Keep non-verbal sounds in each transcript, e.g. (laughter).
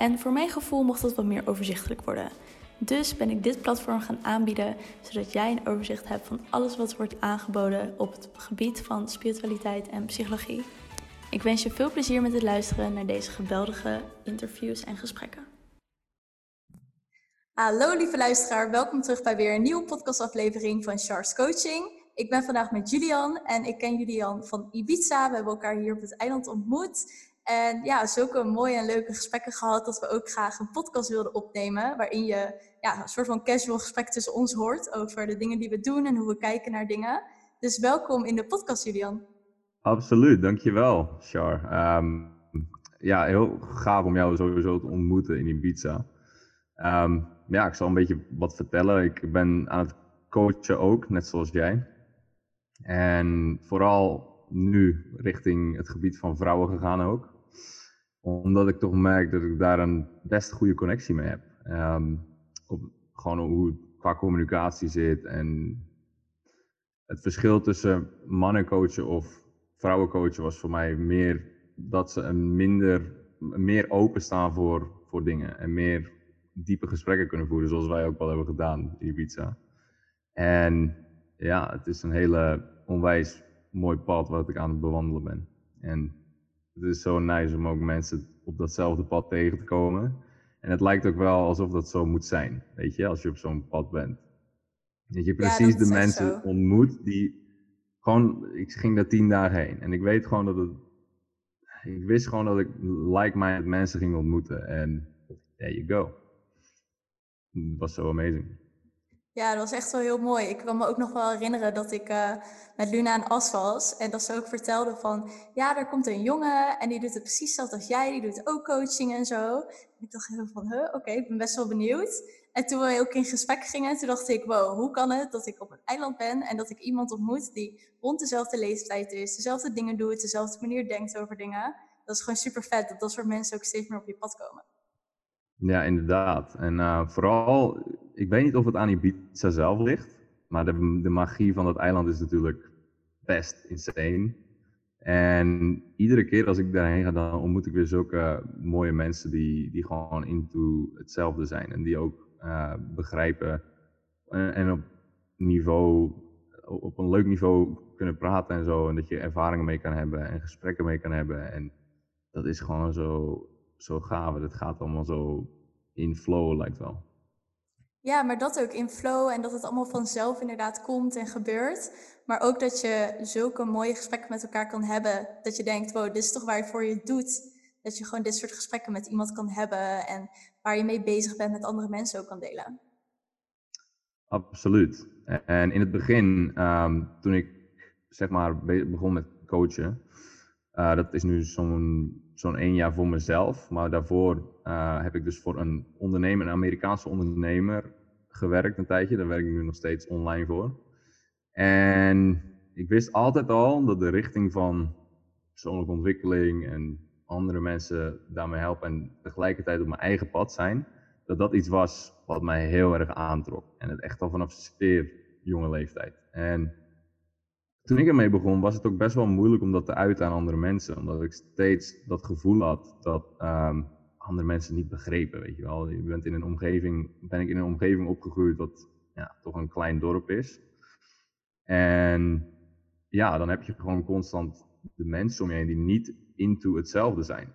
En voor mijn gevoel mocht dat wat meer overzichtelijk worden. Dus ben ik dit platform gaan aanbieden, zodat jij een overzicht hebt van alles wat wordt aangeboden op het gebied van spiritualiteit en psychologie. Ik wens je veel plezier met het luisteren naar deze geweldige interviews en gesprekken. Hallo lieve luisteraar, welkom terug bij weer een nieuwe podcastaflevering van Charles Coaching. Ik ben vandaag met Julian en ik ken Julian van Ibiza. We hebben elkaar hier op het eiland ontmoet. En ja, zulke mooie en leuke gesprekken gehad dat we ook graag een podcast wilden opnemen. Waarin je ja, een soort van casual gesprek tussen ons hoort over de dingen die we doen en hoe we kijken naar dingen. Dus welkom in de podcast, Julian. Absoluut, dankjewel, Char. Um, ja, heel gaaf om jou sowieso te ontmoeten in Ibiza. Um, ja, ik zal een beetje wat vertellen. Ik ben aan het coachen ook, net zoals jij. En vooral nu richting het gebied van vrouwen gegaan ook. Omdat ik toch merk dat ik daar een best goede connectie mee heb. Um, op, gewoon hoe het qua communicatie zit en het verschil tussen mannen coachen of vrouwen coachen was voor mij meer dat ze een minder, meer openstaan voor, voor dingen en meer diepe gesprekken kunnen voeren, zoals wij ook wel hebben gedaan in Ibiza. En ja, het is een hele onwijs mooi pad wat ik aan het bewandelen ben. En het is zo nice om ook mensen op datzelfde pad tegen te komen. En het lijkt ook wel alsof dat zo moet zijn, weet je, als je op zo'n pad bent. Dat je precies de mensen ontmoet die gewoon, ik ging daar tien dagen heen en ik weet gewoon dat het, ik wist gewoon dat ik like-minded mensen ging ontmoeten en there you go. Het was zo amazing. Ja, dat was echt wel heel mooi. Ik kan me ook nog wel herinneren dat ik uh, met Luna aan As was. En dat ze ook vertelde van, ja, er komt een jongen en die doet het precies hetzelfde als jij. Die doet ook coaching en zo. En ik dacht heel van, huh, oké, ik ben best wel benieuwd. En toen we ook in gesprek gingen, toen dacht ik, wow, hoe kan het dat ik op een eiland ben en dat ik iemand ontmoet die rond dezelfde leeftijd is, dezelfde dingen doet, dezelfde manier denkt over dingen. Dat is gewoon super vet dat dat soort mensen ook steeds meer op je pad komen. Ja, inderdaad. En uh, vooral, ik weet niet of het aan Ibiza zelf ligt, maar de, de magie van dat eiland is natuurlijk best insane. En iedere keer als ik daarheen ga, dan ontmoet ik weer zulke mooie mensen die, die gewoon into hetzelfde zijn. En die ook uh, begrijpen en, en, op niveau, op een leuk niveau kunnen praten en zo. En dat je ervaringen mee kan hebben en gesprekken mee kan hebben. En dat is gewoon zo, zo gaaf. Het gaat allemaal zo in flow, lijkt wel. Ja, maar dat ook in flow en dat het allemaal vanzelf inderdaad komt en gebeurt. Maar ook dat je zulke mooie gesprekken met elkaar kan hebben. Dat je denkt, wow, dit is toch waarvoor je het doet. Dat je gewoon dit soort gesprekken met iemand kan hebben. En waar je mee bezig bent met andere mensen ook kan delen. Absoluut. En in het begin, um, toen ik zeg maar begon met coachen. Uh, dat is nu zo'n zo'n één jaar voor mezelf. Maar daarvoor uh, heb ik dus voor een ondernemer, een Amerikaanse ondernemer, gewerkt een tijdje. Daar werk ik nu nog steeds online voor. En ik wist altijd al dat de richting van persoonlijke ontwikkeling en andere mensen daarmee helpen en tegelijkertijd op mijn eigen pad zijn, dat dat iets was wat mij heel erg aantrok. En het echt al vanaf zeer jonge leeftijd. En toen ik ermee begon, was het ook best wel moeilijk om dat te uiten aan andere mensen. Omdat ik steeds dat gevoel had dat um, andere mensen niet begrepen, weet je wel. Je bent in een omgeving, ben ik in een omgeving opgegroeid wat ja, toch een klein dorp is. En ja, dan heb je gewoon constant de mensen om je heen die niet into hetzelfde zijn.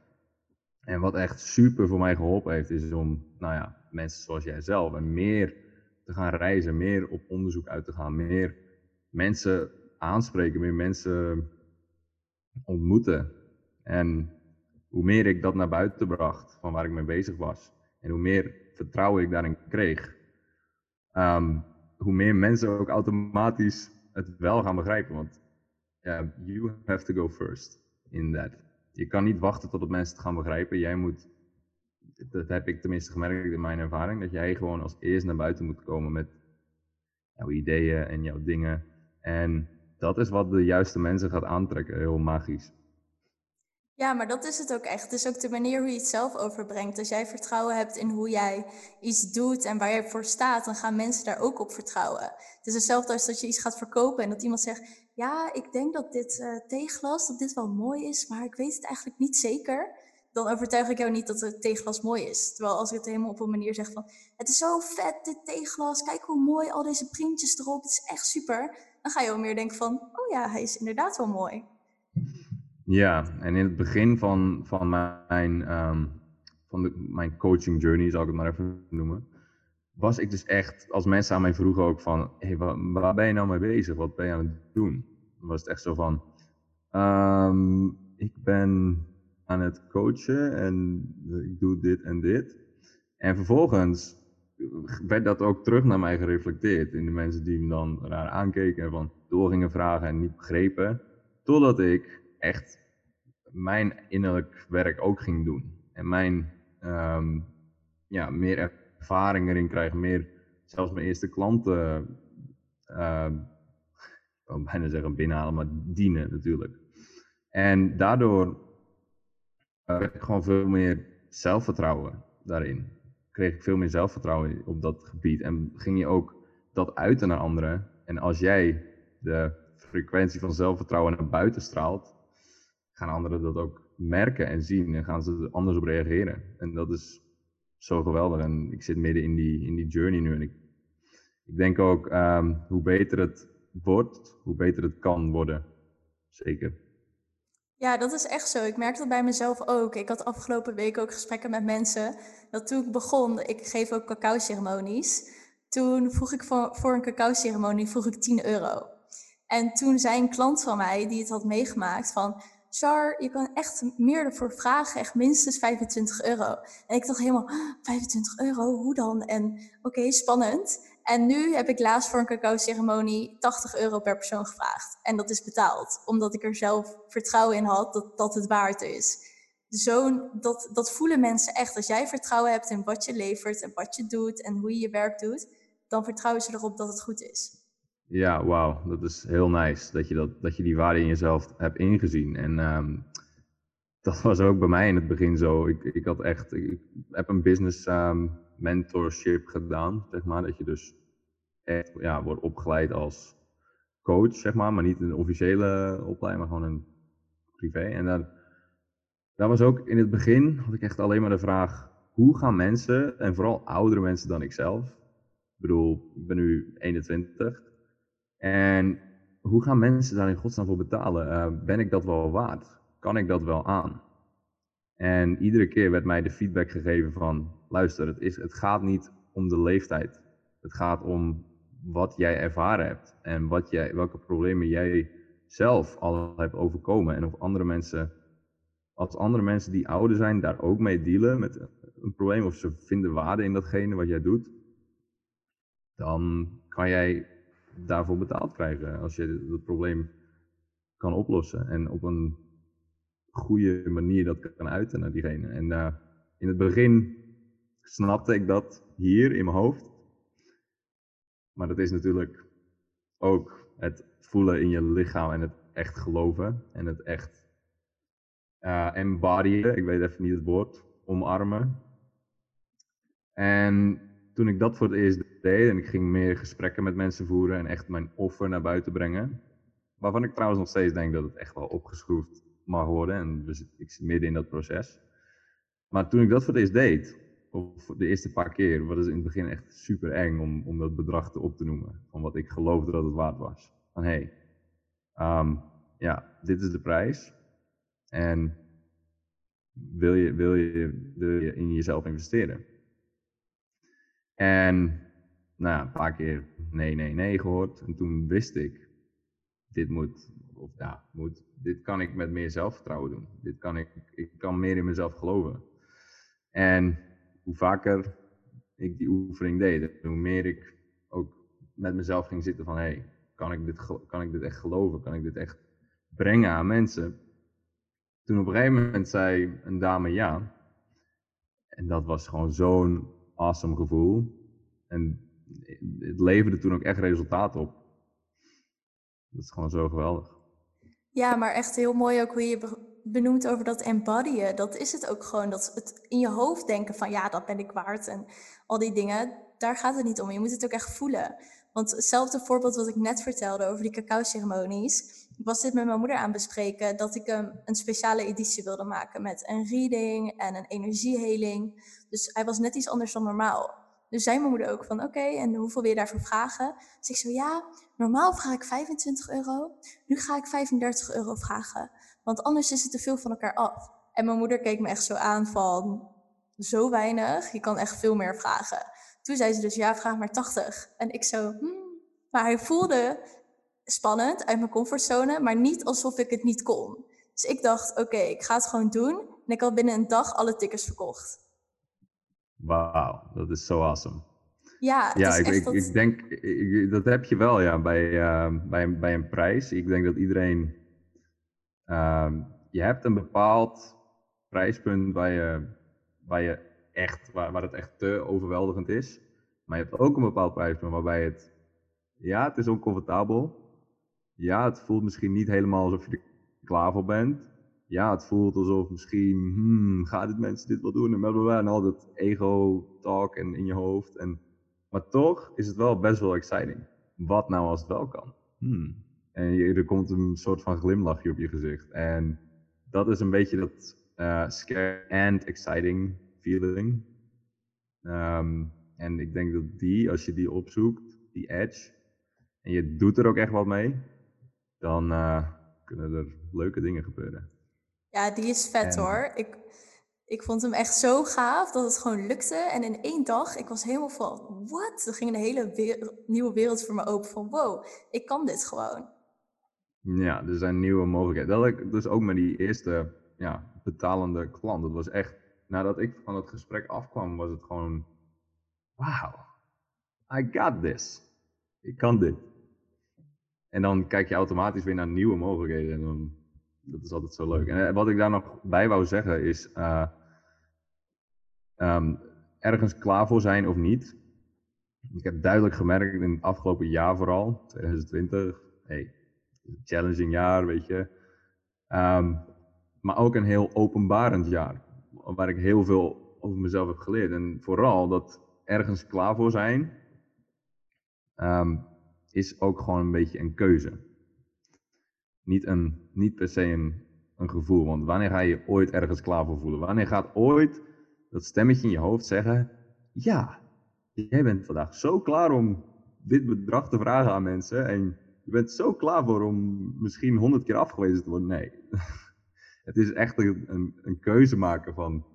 En wat echt super voor mij geholpen heeft, is om, nou ja, mensen zoals jij zelf en meer te gaan reizen, meer op onderzoek uit te gaan, meer mensen aanspreken, meer mensen ontmoeten. En hoe meer ik dat naar buiten bracht van waar ik mee bezig was en hoe meer vertrouwen ik daarin kreeg, um, hoe meer mensen ook automatisch het wel gaan begrijpen. Want you have to go first in that. Je kan niet wachten tot mensen het gaan begrijpen. Jij moet dat heb ik tenminste gemerkt in mijn ervaring, dat jij gewoon als eerst naar buiten moet komen met jouw ideeën en jouw dingen. En dat is wat de juiste mensen gaat aantrekken, heel magisch. Ja, maar dat is het ook echt. Het is ook de manier hoe je het zelf overbrengt. Als jij vertrouwen hebt in hoe jij iets doet en waar je voor staat, dan gaan mensen daar ook op vertrouwen. Het is hetzelfde als dat je iets gaat verkopen en dat iemand zegt: Ja, ik denk dat dit uh, theeglas dat dit wel mooi is, maar ik weet het eigenlijk niet zeker. Dan overtuig ik jou niet dat het theeglas mooi is. Terwijl als ik het helemaal op een manier zeg van: Het is zo vet, dit theeglas, kijk hoe mooi, al deze printjes erop, het is echt super. Dan ga je wel meer denken van: Oh ja, hij is inderdaad wel mooi. Ja, en in het begin van, van mijn, um, van de, mijn coaching journey, zal ik het maar even noemen, was ik dus echt, als mensen aan mij vroegen ook van, hey, waar, ben je nou mee bezig? Wat ben je aan het doen? Dan was het echt zo van, um, ik ben aan het coachen en ik doe dit en dit. En vervolgens werd dat ook terug naar mij gereflecteerd in de mensen die me dan raar aankeken en van door gingen vragen en niet begrepen. Totdat ik echt mijn innerlijk werk ook ging doen. En mijn um, ja, meer ervaring erin krijgen, meer zelfs mijn eerste klanten, uh, ik wil bijna zeggen binnenhalen, maar dienen natuurlijk. En daardoor kreeg ik gewoon veel meer zelfvertrouwen daarin. Kreeg ik veel meer zelfvertrouwen op dat gebied. En ging je ook dat uiten naar anderen. En als jij de frequentie van zelfvertrouwen naar buiten straalt, gaan anderen dat ook merken en zien en gaan ze er anders op reageren. En dat is zo geweldig. En ik zit midden in die, in die journey nu. En ik, ik denk ook, um, hoe beter het wordt, hoe beter het kan worden. Zeker. Ja, dat is echt zo. Ik merk dat bij mezelf ook. Ik had afgelopen week ook gesprekken met mensen. Dat toen ik begon, ik geef ook cacao-ceremonies. Toen vroeg ik voor, voor een cacao-ceremonie vroeg ik 10 euro. En toen zei een klant van mij, die het had meegemaakt, van... Char, je kan echt meer ervoor vragen, echt minstens 25 euro. En ik dacht helemaal, 25 euro, hoe dan? En oké, spannend. En nu heb ik laatst voor een cacao-ceremonie 80 euro per persoon gevraagd. En dat is betaald, omdat ik er zelf vertrouwen in had dat, dat het waard is. Zo, dat, dat voelen mensen echt. Als jij vertrouwen hebt in wat je levert en wat je doet en hoe je je werk doet, dan vertrouwen ze erop dat het goed is. Ja, wauw. Dat is heel nice dat je, dat, dat je die waarde in jezelf hebt ingezien. En um, dat was ook bij mij in het begin zo. Ik, ik had echt, ik heb een business um, mentorship gedaan, zeg maar. Dat je dus echt ja, wordt opgeleid als coach, zeg maar. Maar niet een officiële opleiding, maar gewoon een privé. En daar, daar was ook in het begin, had ik echt alleen maar de vraag... Hoe gaan mensen, en vooral oudere mensen dan ikzelf... Ik bedoel, ik ben nu 21 en hoe gaan mensen daar in godsnaam voor betalen? Uh, ben ik dat wel waard? Kan ik dat wel aan? En iedere keer werd mij de feedback gegeven van, luister, het, is, het gaat niet om de leeftijd. Het gaat om wat jij ervaren hebt en wat jij, welke problemen jij zelf al hebt overkomen. En of andere mensen, als andere mensen die ouder zijn, daar ook mee dealen met een probleem of ze vinden waarde in datgene wat jij doet, dan kan jij daarvoor betaald krijgen als je dat probleem kan oplossen en op een goede manier dat kan uiten naar diegene. En uh, in het begin snapte ik dat hier in mijn hoofd, maar dat is natuurlijk ook het voelen in je lichaam en het echt geloven en het echt uh, embodyen, ik weet even niet het woord, omarmen. En toen ik dat voor het eerst deed en ik ging meer gesprekken met mensen voeren en echt mijn offer naar buiten brengen, waarvan ik trouwens nog steeds denk dat het echt wel opgeschroefd mag worden en dus ik zit midden in dat proces. Maar toen ik dat voor het eerst deed, of de eerste paar keer, was het in het begin echt super eng om, om dat bedrag te op te noemen, van wat ik geloofde dat het waard was. Van hé, hey, um, ja, dit is de prijs en wil je, wil je, wil je in jezelf investeren? En nou een paar keer nee, nee, nee gehoord. En toen wist ik, dit moet, of ja, moet, dit kan ik met meer zelfvertrouwen doen. Dit kan ik, ik kan meer in mezelf geloven. En hoe vaker ik die oefening deed, hoe meer ik ook met mezelf ging zitten van, hé, hey, kan, ik dit, kan ik dit echt geloven? Kan ik dit echt brengen aan mensen? Toen op een gegeven moment zei een dame ja. En dat was gewoon zo'n awesome gevoel. En het leverde toen ook echt resultaat op. Dat is gewoon zo geweldig. Ja, maar echt heel mooi ook hoe je benoemt over dat embodyen. Dat is het ook gewoon. Dat het in je hoofd denken van ja, dat ben ik waard en al die dingen. Daar gaat het niet om. Je moet het ook echt voelen. Want hetzelfde voorbeeld wat ik net vertelde over die cacao-ceremonies. Ik was dit met mijn moeder aan bespreken dat ik um, een speciale editie wilde maken met een reading en een energieheling. Dus hij was net iets anders dan normaal. Dus zei mijn moeder ook van, oké, en hoeveel wil je daarvoor vragen? Dus ik zo, ja, normaal vraag ik 25 euro. Nu ga ik 35 euro vragen. Want anders is het te veel van elkaar af. En mijn moeder keek me echt zo aan van, zo weinig, je kan echt veel meer vragen. Toen zei ze dus, ja, vraag maar 80. En ik zo, hmm. Maar hij voelde spannend uit mijn comfortzone, maar niet alsof ik het niet kon. Dus ik dacht, oké, ik ga het gewoon doen. En ik had binnen een dag alle tickets verkocht. Wauw, dat is zo awesome. Ja, ja ik, ik, ik, denk, dat heb je wel ja, bij, uh, bij, bij een prijs. Ik denk dat iedereen, uh, je hebt een bepaald prijspunt waar je, waar je echt, waar, waar het echt te overweldigend is. Maar je hebt ook een bepaald prijspunt waarbij het, ja, het is oncomfortabel. Ja, het voelt misschien niet helemaal alsof je er klaar voor bent ja, het voelt alsof misschien, hmm, gaan dit mensen dit wel doen? En, blablabla, en al dat ego-talk en in je hoofd. En, maar toch is het wel best wel exciting. Wat nou als het wel kan? Hmm. En je, er komt een soort van glimlachje op je gezicht. En dat is een beetje dat uh, scary and exciting feeling. Um, en ik denk dat die, als je die opzoekt, die edge, en je doet er ook echt wat mee, dan uh, kunnen er leuke dingen gebeuren. Ja, die is vet hoor. Ik, ik vond hem echt zo gaaf dat het gewoon lukte. En in één dag, ik was helemaal van, wat? Er ging een hele nieuwe wereld voor me open van, wow, ik kan dit gewoon. Ja, er zijn nieuwe mogelijkheden. Dat ik dus ook met die eerste ja, betalende klant. Dat was echt, nadat ik van het gesprek afkwam, was het gewoon, wow, I got this. Ik kan dit. En dan kijk je automatisch weer naar nieuwe mogelijkheden. En dan dat is altijd zo leuk. En eh, wat ik daar nog bij wou zeggen is, uh, um, ergens klaar voor zijn of niet. Ik heb duidelijk gemerkt in het afgelopen jaar vooral, 2020, hey, challenging jaar, weet je. Um, maar ook een heel openbarend jaar, waar ik heel veel over mezelf heb geleerd. En vooral dat ergens klaar voor zijn, um, is ook gewoon een beetje een keuze niet, een, niet per se een, een gevoel. Want wanneer ga je ooit ergens klaar voor voelen? Wanneer gaat ooit dat stemmetje in je hoofd zeggen: Ja, jij bent vandaag zo klaar om dit bedrag te vragen aan mensen. En je bent zo klaar voor om misschien honderd keer afgewezen te worden. Nee. (laughs) Het is echt een, een, keuze maken van: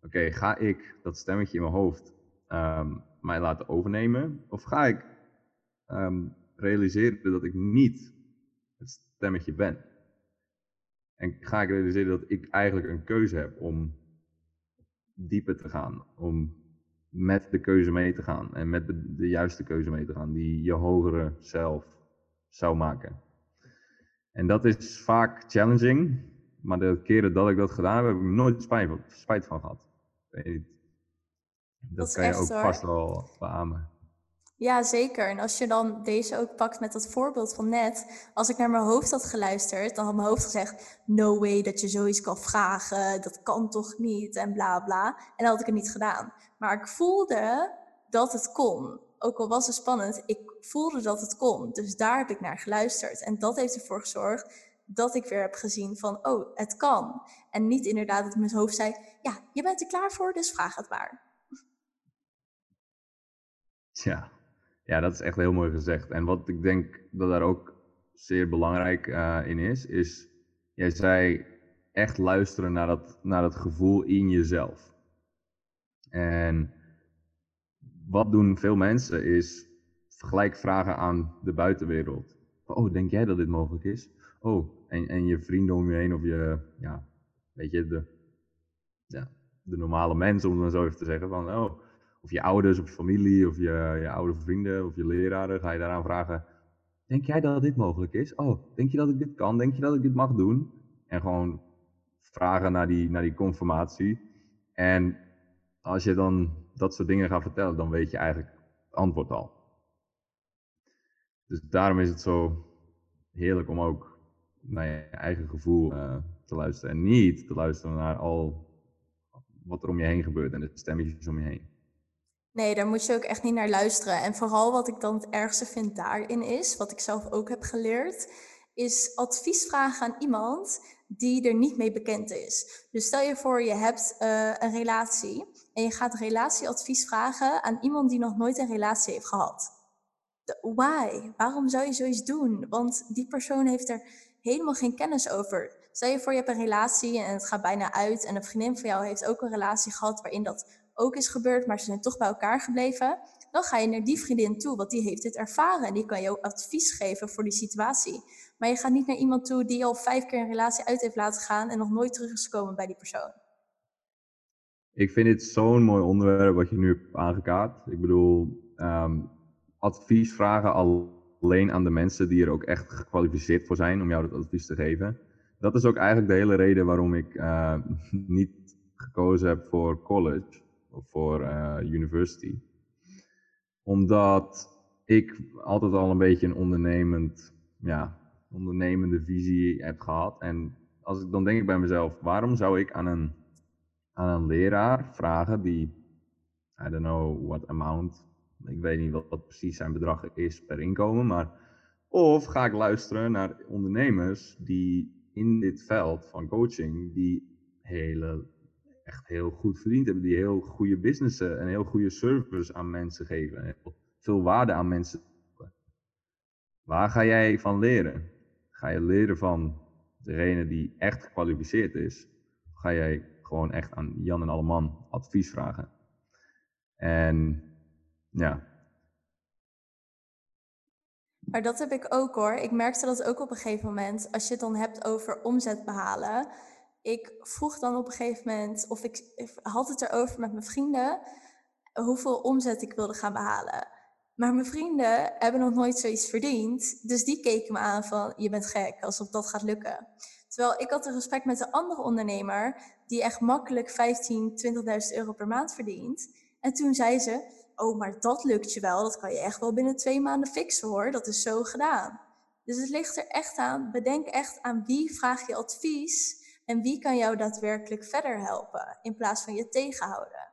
Oké, ga ik dat stemmetje in mijn hoofd um, mij laten overnemen? Of ga ik um, realiseren dat ik niet het stemmetje ben. En ga ik realiseren dat ik eigenlijk een keuze heb om dieper te gaan, om met de keuze mee te gaan en met de, de juiste keuze mee te gaan die je hogere zelf zou maken. En dat is vaak challenging, maar de keren dat ik dat gedaan heb, heb ik nooit spijt, spijt van gehad. Dat, dat kan je ook vast wel beamen. Ja, zeker. En als je dan deze ook pakt met dat voorbeeld van net, als ik naar mijn hoofd had geluisterd, dan had mijn hoofd gezegd: No way dat je zoiets kan vragen, dat kan toch niet en bla bla. En dan had ik het niet gedaan. Maar ik voelde dat het kon. Ook al was het spannend, ik voelde dat het kon. Dus daar heb ik naar geluisterd. En dat heeft ervoor gezorgd dat ik weer heb gezien van, oh, het kan. En niet inderdaad dat mijn hoofd zei, ja, je bent er klaar voor, dus vraag het maar. Ja, ja, dat is echt heel mooi gezegd. En wat ik denk dat daar ook zeer belangrijk uh, in is, is, jij zei echt luisteren naar dat, naar dat gevoel in jezelf. En wat doen veel mensen is gelijk vragen aan de buitenwereld. Oh, denk jij dat dit mogelijk is? Oh, en, en je vrienden om je heen of je, ja, weet je, de, ja, de normale mensen, om het zo even te zeggen. Van, oh, of je ouders, of je familie, of je, je oude vrienden, of je leraren, ga je daaraan vragen, denk jij dat dit mogelijk is? Oh, denk je dat ik dit kan? Denk je dat ik dit mag doen? En gewoon vragen naar die, naar die confirmatie. En als je dan dat soort dingen gaat vertellen, dan weet je eigenlijk het antwoord al. Dus daarom is het zo heerlijk om ook naar je eigen gevoel uh, te luisteren. En niet te luisteren naar al wat er om je heen gebeurt en de stemmetjes om je heen. Nee, daar moet je ook echt niet naar luisteren. En vooral wat ik dan het ergste vind daarin is, wat ik zelf ook heb geleerd, is advies vragen aan iemand die er niet mee bekend is. Dus stel je voor, je hebt uh, een relatie en je gaat relatieadvies vragen aan iemand die nog nooit een relatie heeft gehad. why? Waarom zou je zoiets doen? Want die persoon heeft er helemaal geen kennis over. Stel je voor, je hebt een relatie en het gaat bijna uit en een vriendin van jou heeft ook een relatie gehad waarin dat ook is gebeurd, maar ze zijn toch bij elkaar gebleven. Dan ga je naar die vriendin toe, want die heeft dit ervaren en die kan ook advies geven voor die situatie. Maar je gaat niet naar iemand toe die al vijf keer een relatie uit heeft laten gaan en nog nooit terug is gekomen bij die persoon. Ik vind dit zo'n mooi onderwerp wat je nu hebt aangekaart. Ik bedoel, um, advies vragen alleen aan de mensen die er ook echt gekwalificeerd voor zijn om jou dat advies te geven. Dat is ook eigenlijk de hele reden waarom ik uh, (laughs) niet gekozen heb voor college voor uh, university. Omdat ik altijd al een beetje een ondernemend, ja, ondernemende visie heb gehad. En als ik, dan denk ik bij mezelf, waarom zou ik aan een, aan een leraar vragen die, I don't know what amount, ik weet niet wat, wat precies zijn bedrag is per inkomen, maar of ga ik luisteren naar ondernemers die in dit veld van coaching, die hele, echt heel goed verdiend hebben, die heel goede businessen en heel goede service aan mensen geven, heel veel waarde aan mensen. Waar ga jij van leren? Ga je leren van degene die echt gekwalificeerd is? Ga jij gewoon echt aan Jan en Alleman advies vragen? En ja. Maar dat heb ik ook hoor. Ik merkte dat ook op een gegeven moment, als je het dan hebt over omzet behalen. Ik vroeg dan op een gegeven moment, of ik had het erover met mijn vrienden, hoeveel omzet ik wilde gaan behalen. Maar mijn vrienden hebben nog nooit zoiets verdiend. Dus die keken me aan van, je bent gek, alsof dat gaat lukken. Terwijl ik had een gesprek met een andere ondernemer die echt makkelijk 15, 20.000 euro per maand verdient. En toen zei ze, oh, maar dat lukt je wel. Dat kan je echt wel binnen twee maanden fixen hoor. Dat is zo gedaan. Dus het ligt er echt aan. Bedenk echt aan wie vraag je advies en wie kan jou daadwerkelijk verder helpen in plaats van je tegenhouden.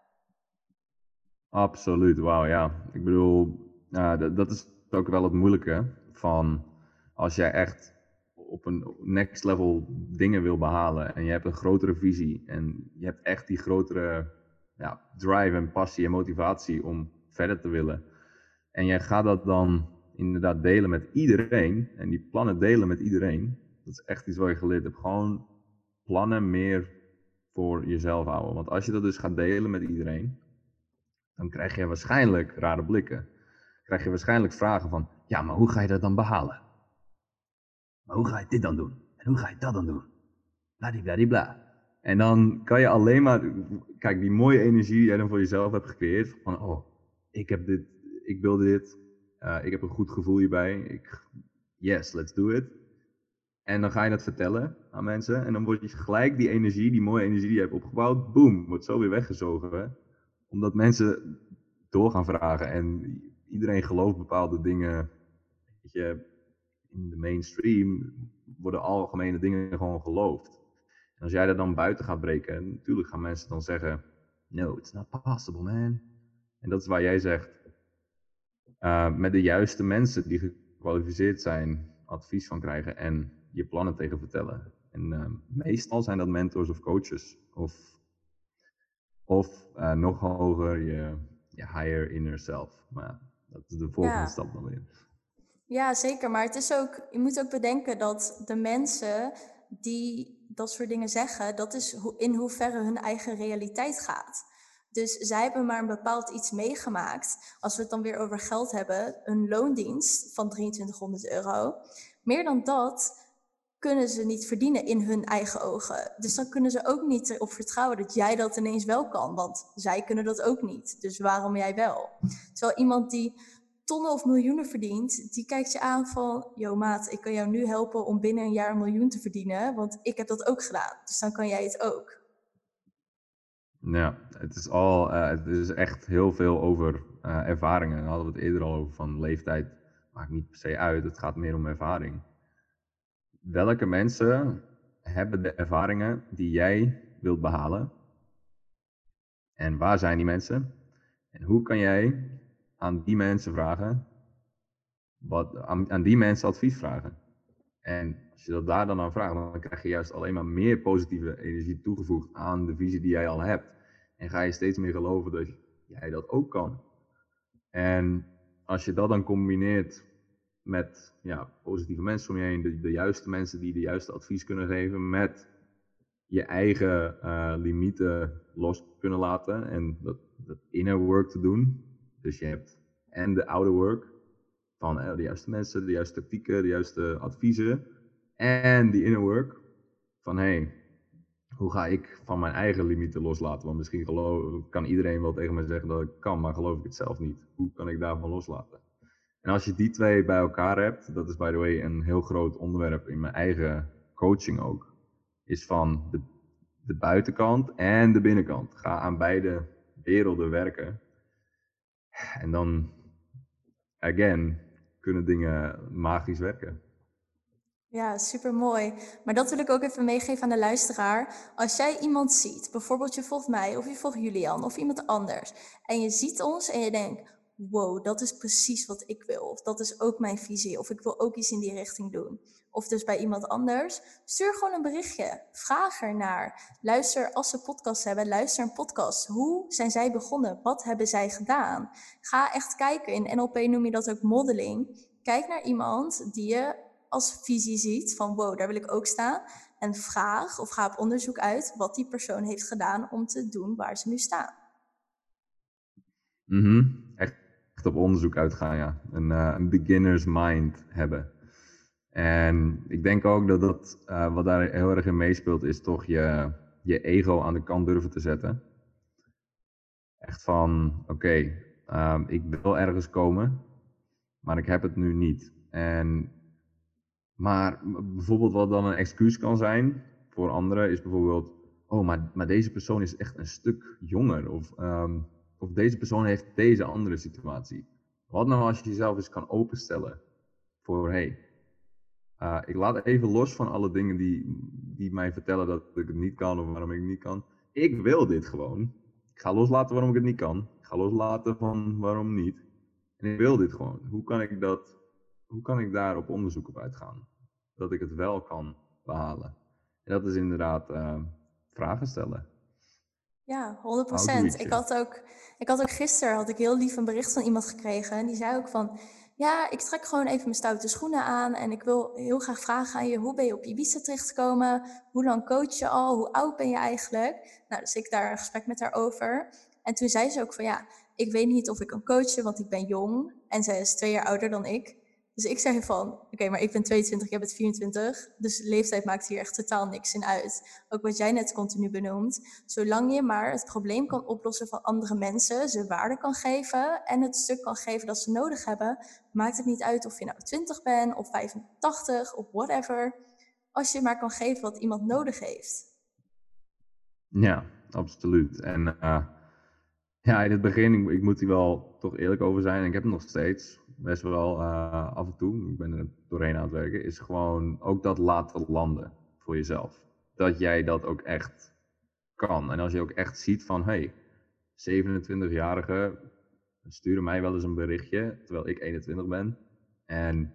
Absoluut, wauw ja. Ik bedoel, dat, dat is ook wel het moeilijke van als jij echt op een next level dingen wil behalen en je hebt een grotere visie en je hebt echt die grotere ja, drive en passie en motivatie om verder te willen. En jij gaat dat dan inderdaad delen met iedereen en die plannen delen met iedereen. Dat is echt iets wat je geleerd hebt. Gewoon plannen meer voor jezelf houden. Want als je dat dus gaat delen met iedereen, dan krijg je waarschijnlijk rare blikken krijg je waarschijnlijk vragen van, ja, maar hoe ga je dat dan behalen? Maar hoe ga je dit dan doen? En hoe ga je dat dan doen? Bladibladibla. En dan kan je alleen maar, kijk, die mooie energie die jij dan voor jezelf hebt gecreëerd, van, oh, ik heb dit, ik wil dit, uh, ik heb een goed gevoel hierbij, ik, yes, let's do it. En dan ga je dat vertellen aan mensen en dan wordt je gelijk die energie, die mooie energie die je hebt opgebouwd, boom, wordt zo weer weggezogen. Omdat mensen door gaan vragen en iedereen gelooft bepaalde dingen. Weet je, in de mainstream worden algemene dingen gewoon geloofd. En als jij dat dan buiten gaat breken, natuurlijk gaan mensen dan zeggen: No, it's not possible, man. En dat is waar jij zegt: uh, met de juiste mensen die gekwalificeerd zijn, advies van krijgen en je plannen tegen vertellen. En uh, meestal zijn dat mentors of coaches. Of, of uh, nog hoger, je, je higher inner self. Maar dat is de volgende stap dan weer. Ja, zeker. Maar het is ook, je moet ook bedenken dat de mensen die dat soort dingen zeggen, dat is in hoeverre hun eigen realiteit gaat. Dus zij hebben maar een bepaald iets meegemaakt. Als we het dan weer over geld hebben, een loondienst van 2300 euro. Meer dan dat kunnen ze niet verdienen in hun eigen ogen. Dus dan kunnen ze ook niet erop vertrouwen dat jij dat ineens wel kan, want zij kunnen dat ook niet. Dus waarom jij wel? Terwijl iemand die tonnen of miljoenen verdient, die kijkt je aan van, yo maat, ik kan jou nu helpen om binnen een jaar een miljoen te verdienen, want ik heb dat ook gedaan. Dus dan kan jij het ook. Ja, het is, al, uh, het is echt heel veel over uh, ervaringen. Daar hadden we het eerder al over van leeftijd. Maakt niet per se uit, het gaat meer om ervaring. Welke mensen hebben de ervaringen die jij wilt behalen? En waar zijn die mensen? En hoe kan jij aan die mensen vragen, wat, aan, aan die mensen advies vragen? En als je dat daar dan aan vraagt, dan krijg je juist alleen maar meer positieve energie toegevoegd aan de visie die jij al hebt. En ga je steeds meer geloven dat jij dat ook kan. En als je dat dan combineert met ja, positieve mensen om je heen, de, de juiste mensen die de juiste advies kunnen geven, met je eigen uh, limieten los kunnen laten en dat, dat inner work te doen. Dus je hebt en de outer work van uh, de juiste mensen, de juiste tactieken, de juiste adviezen en die inner work van hey, hoe ga ik van mijn eigen limieten loslaten? Want misschien kan iedereen wel tegen mij zeggen dat ik kan, maar geloof ik het zelf niet. Hoe kan ik daarvan loslaten? En als je die twee bij elkaar hebt, dat is by the way een heel groot onderwerp in mijn eigen coaching ook, is van de, de buitenkant en de binnenkant. Ga aan beide werelden werken. En dan, again, kunnen dingen magisch werken. Ja, super mooi. Maar dat wil ik ook even meegeven aan de luisteraar. Als jij iemand ziet, bijvoorbeeld je volgt mij of je volgt Julian of iemand anders, en je ziet ons en je denkt, wow, dat is precies wat ik wil. Of dat is ook mijn visie. Of ik wil ook iets in die richting doen. Of dus bij iemand anders. Stuur gewoon een berichtje. Vraag ernaar. Luister, als ze podcast hebben, luister een podcast. Hoe zijn zij begonnen? Wat hebben zij gedaan? Ga echt kijken. In NLP noem je dat ook modeling. Kijk naar iemand die je als visie ziet van wow, daar wil ik ook staan. En vraag of ga op onderzoek uit wat die persoon heeft gedaan om te doen waar ze nu staan. Mm Op onderzoek uitgaan, ja. Een, uh, een beginner's mind hebben. En ik denk ook dat dat, uh, wat daar heel erg in meespeelt, is toch je, je ego aan de kant durven te zetten. Echt van, oké, uh, ik wil ergens komen, maar ik heb het nu niet. En, maar bijvoorbeeld wat dan een excuus kan zijn voor anderen, is bijvoorbeeld, oh, maar, maar deze persoon is echt een stuk jonger. Of um, of deze persoon heeft deze andere situatie. Wat nou als je jezelf eens kan openstellen voor, hey, uh, ik laat even los van alle dingen die, die mij vertellen dat ik het niet kan of waarom ik het niet kan. Ik wil dit gewoon. Ik ga loslaten waarom ik het niet kan. Ik ga loslaten van waarom niet. En ik wil dit gewoon. Hoe kan ik dat, hoe kan ik daar op onderzoek op uitgaan? Dat ik het wel kan behalen. En dat is inderdaad uh, vragen stellen. Ja, 100%. Ik had, ook, ik had ook gisteren had ik heel lief een bericht van iemand gekregen. En die zei ook van, ja, ik trek gewoon even mijn stoute schoenen aan. En ik wil heel graag vragen aan je, hoe ben je op Ibiza terechtgekomen? Hoe lang coach je al? Hoe oud ben je eigenlijk? Nou, dus ik daar een gesprek met haar over. En toen zei ze ook van, ja, ik weet niet of ik kan coachen, want ik ben jong. En zij is twee jaar ouder dan ik. Dus ik zeg van, oké, maar ik ben 22, jij bent 24. Dus leeftijd maakt hier echt totaal niks in uit. Ook wat jij net continu benoemt. Zolang je maar het probleem kan oplossen van andere mensen, ze waarde kan geven en het stuk kan geven dat ze nodig hebben, maakt het niet uit of je nou 20 bent of 85 of whatever. Als je maar kan geven wat iemand nodig heeft. Ja, absoluut. En uh, ja, in het begin, ik, moet hier wel toch eerlijk over zijn, ik heb nog steeds best wel uh, af en toe, ik ben er doorheen aan het werken, is gewoon ook dat laten landen voor jezelf. Dat jij dat ook echt kan. En als je ook echt ziet van, hey, 27-jarigen sturen mij wel eens een berichtje, terwijl ik 21 ben. En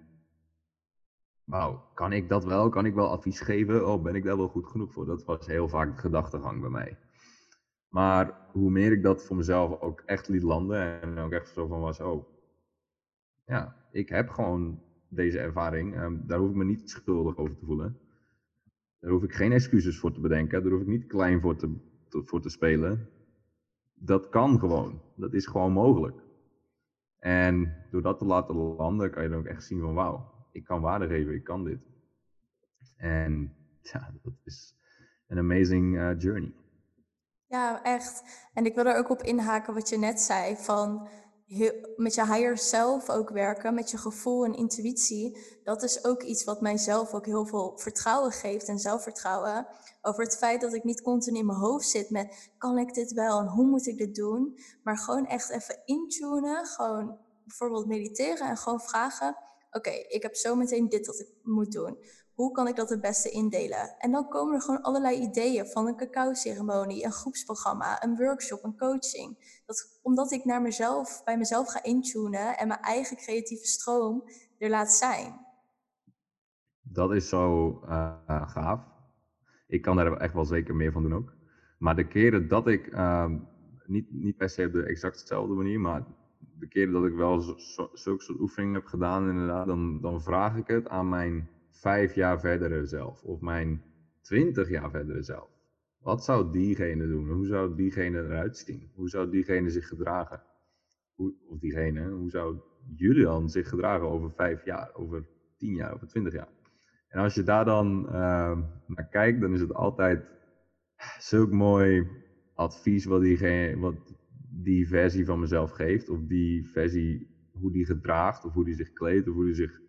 wauw, kan ik dat wel? Kan ik wel advies geven? Oh, ben ik daar wel goed genoeg voor? Dat was heel vaak de gedachtegang bij mij. Maar hoe meer ik dat voor mezelf ook echt liet landen en ook echt zo van was, oh, ja, ik heb gewoon deze ervaring. Ehm, daar hoef ik me niet schuldig over te voelen. Daar hoef ik geen excuses voor te bedenken. Daar hoef ik niet klein voor te, voor te spelen. Dat kan gewoon. Dat is gewoon mogelijk. En door dat te laten landen, kan je dan ook echt zien van wauw, ik kan waarde geven, ik kan dit. En ja, dat is een amazing uh, journey. Ja, echt. En ik wil er ook op inhaken wat je net zei van met je higher self ook werken, met je gevoel en intuïtie, dat is ook iets wat mijzelf ook heel veel vertrouwen geeft en zelfvertrouwen. Over het feit dat ik niet continu in mijn hoofd zit met kan ik dit wel en hoe moet ik dit doen, maar gewoon echt even intunen, gewoon bijvoorbeeld mediteren en gewoon vragen, oké, ik heb zo meteen dit dat ik moet doen hoe kan ik dat het beste indelen? En dan komen er gewoon allerlei ideeën van een cacao-ceremonie, een groepsprogramma, een workshop, een coaching. Dat, omdat ik naar mezelf, bij mezelf ga intunen en mijn eigen creatieve stroom er laat zijn. Dat is zo uh, gaaf. Ik kan daar echt wel zeker meer van doen ook. Maar de keren dat ik, uh, niet, niet per se op de exact dezelfde manier, maar de keren dat ik wel zulke soort oefeningen heb gedaan, inderdaad, dan, dan vraag ik het aan mijn vijf jaar verdere zelf of mijn twintig jaar verdere zelf. Wat zou diegene doen? Hoe zou diegene eruit zien? Hoe zou diegene zich gedragen? Hoe, of diegene, hoe zou Julian zich gedragen over vijf jaar, over tien jaar, over twintig jaar? En als je daar dan uh, naar kijkt, dan is het altijd zulk mooi advies wat, diegene, wat die versie van mezelf geeft. Of die versie, hoe die gedraagt, of hoe die zich kleedt, of hoe die zich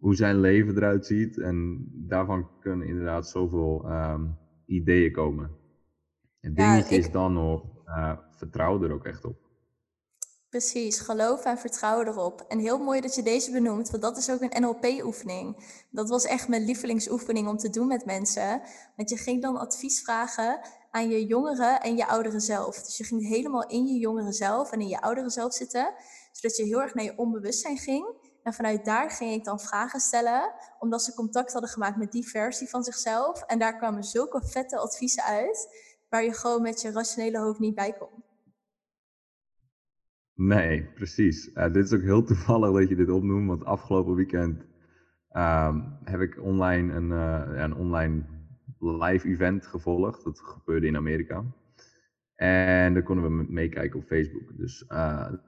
hoe zijn leven eruit ziet. En daarvan kunnen inderdaad zoveel um, ideeën komen. Het dingetje is dan nog, uh, vertrouw er ook echt op. Precies, geloof en vertrouw erop. En heel mooi dat je deze benoemt, want dat is ook een NLP-oefening. Dat was echt mijn lievelingsoefening om te doen met mensen. Want je ging dan advies vragen aan je jongere en je oudere zelf. Dus je ging helemaal in je jongere zelf en in je oudere zelf zitten, zodat je heel erg naar je onbewustzijn ging. En vanuit daar ging ik dan vragen stellen, omdat ze contact hadden gemaakt met die versie van zichzelf. En daar kwamen zulke vette adviezen uit, waar je gewoon met je rationele hoofd niet bij komt. Nee, precies. Uh, dit is ook heel (laughs) toevallig dat je dit opnoemt, want afgelopen weekend uh, heb ik online een, uh, een online live event gevolgd. Dat gebeurde in Amerika. En daar konden we meekijken op Facebook. Dus uh,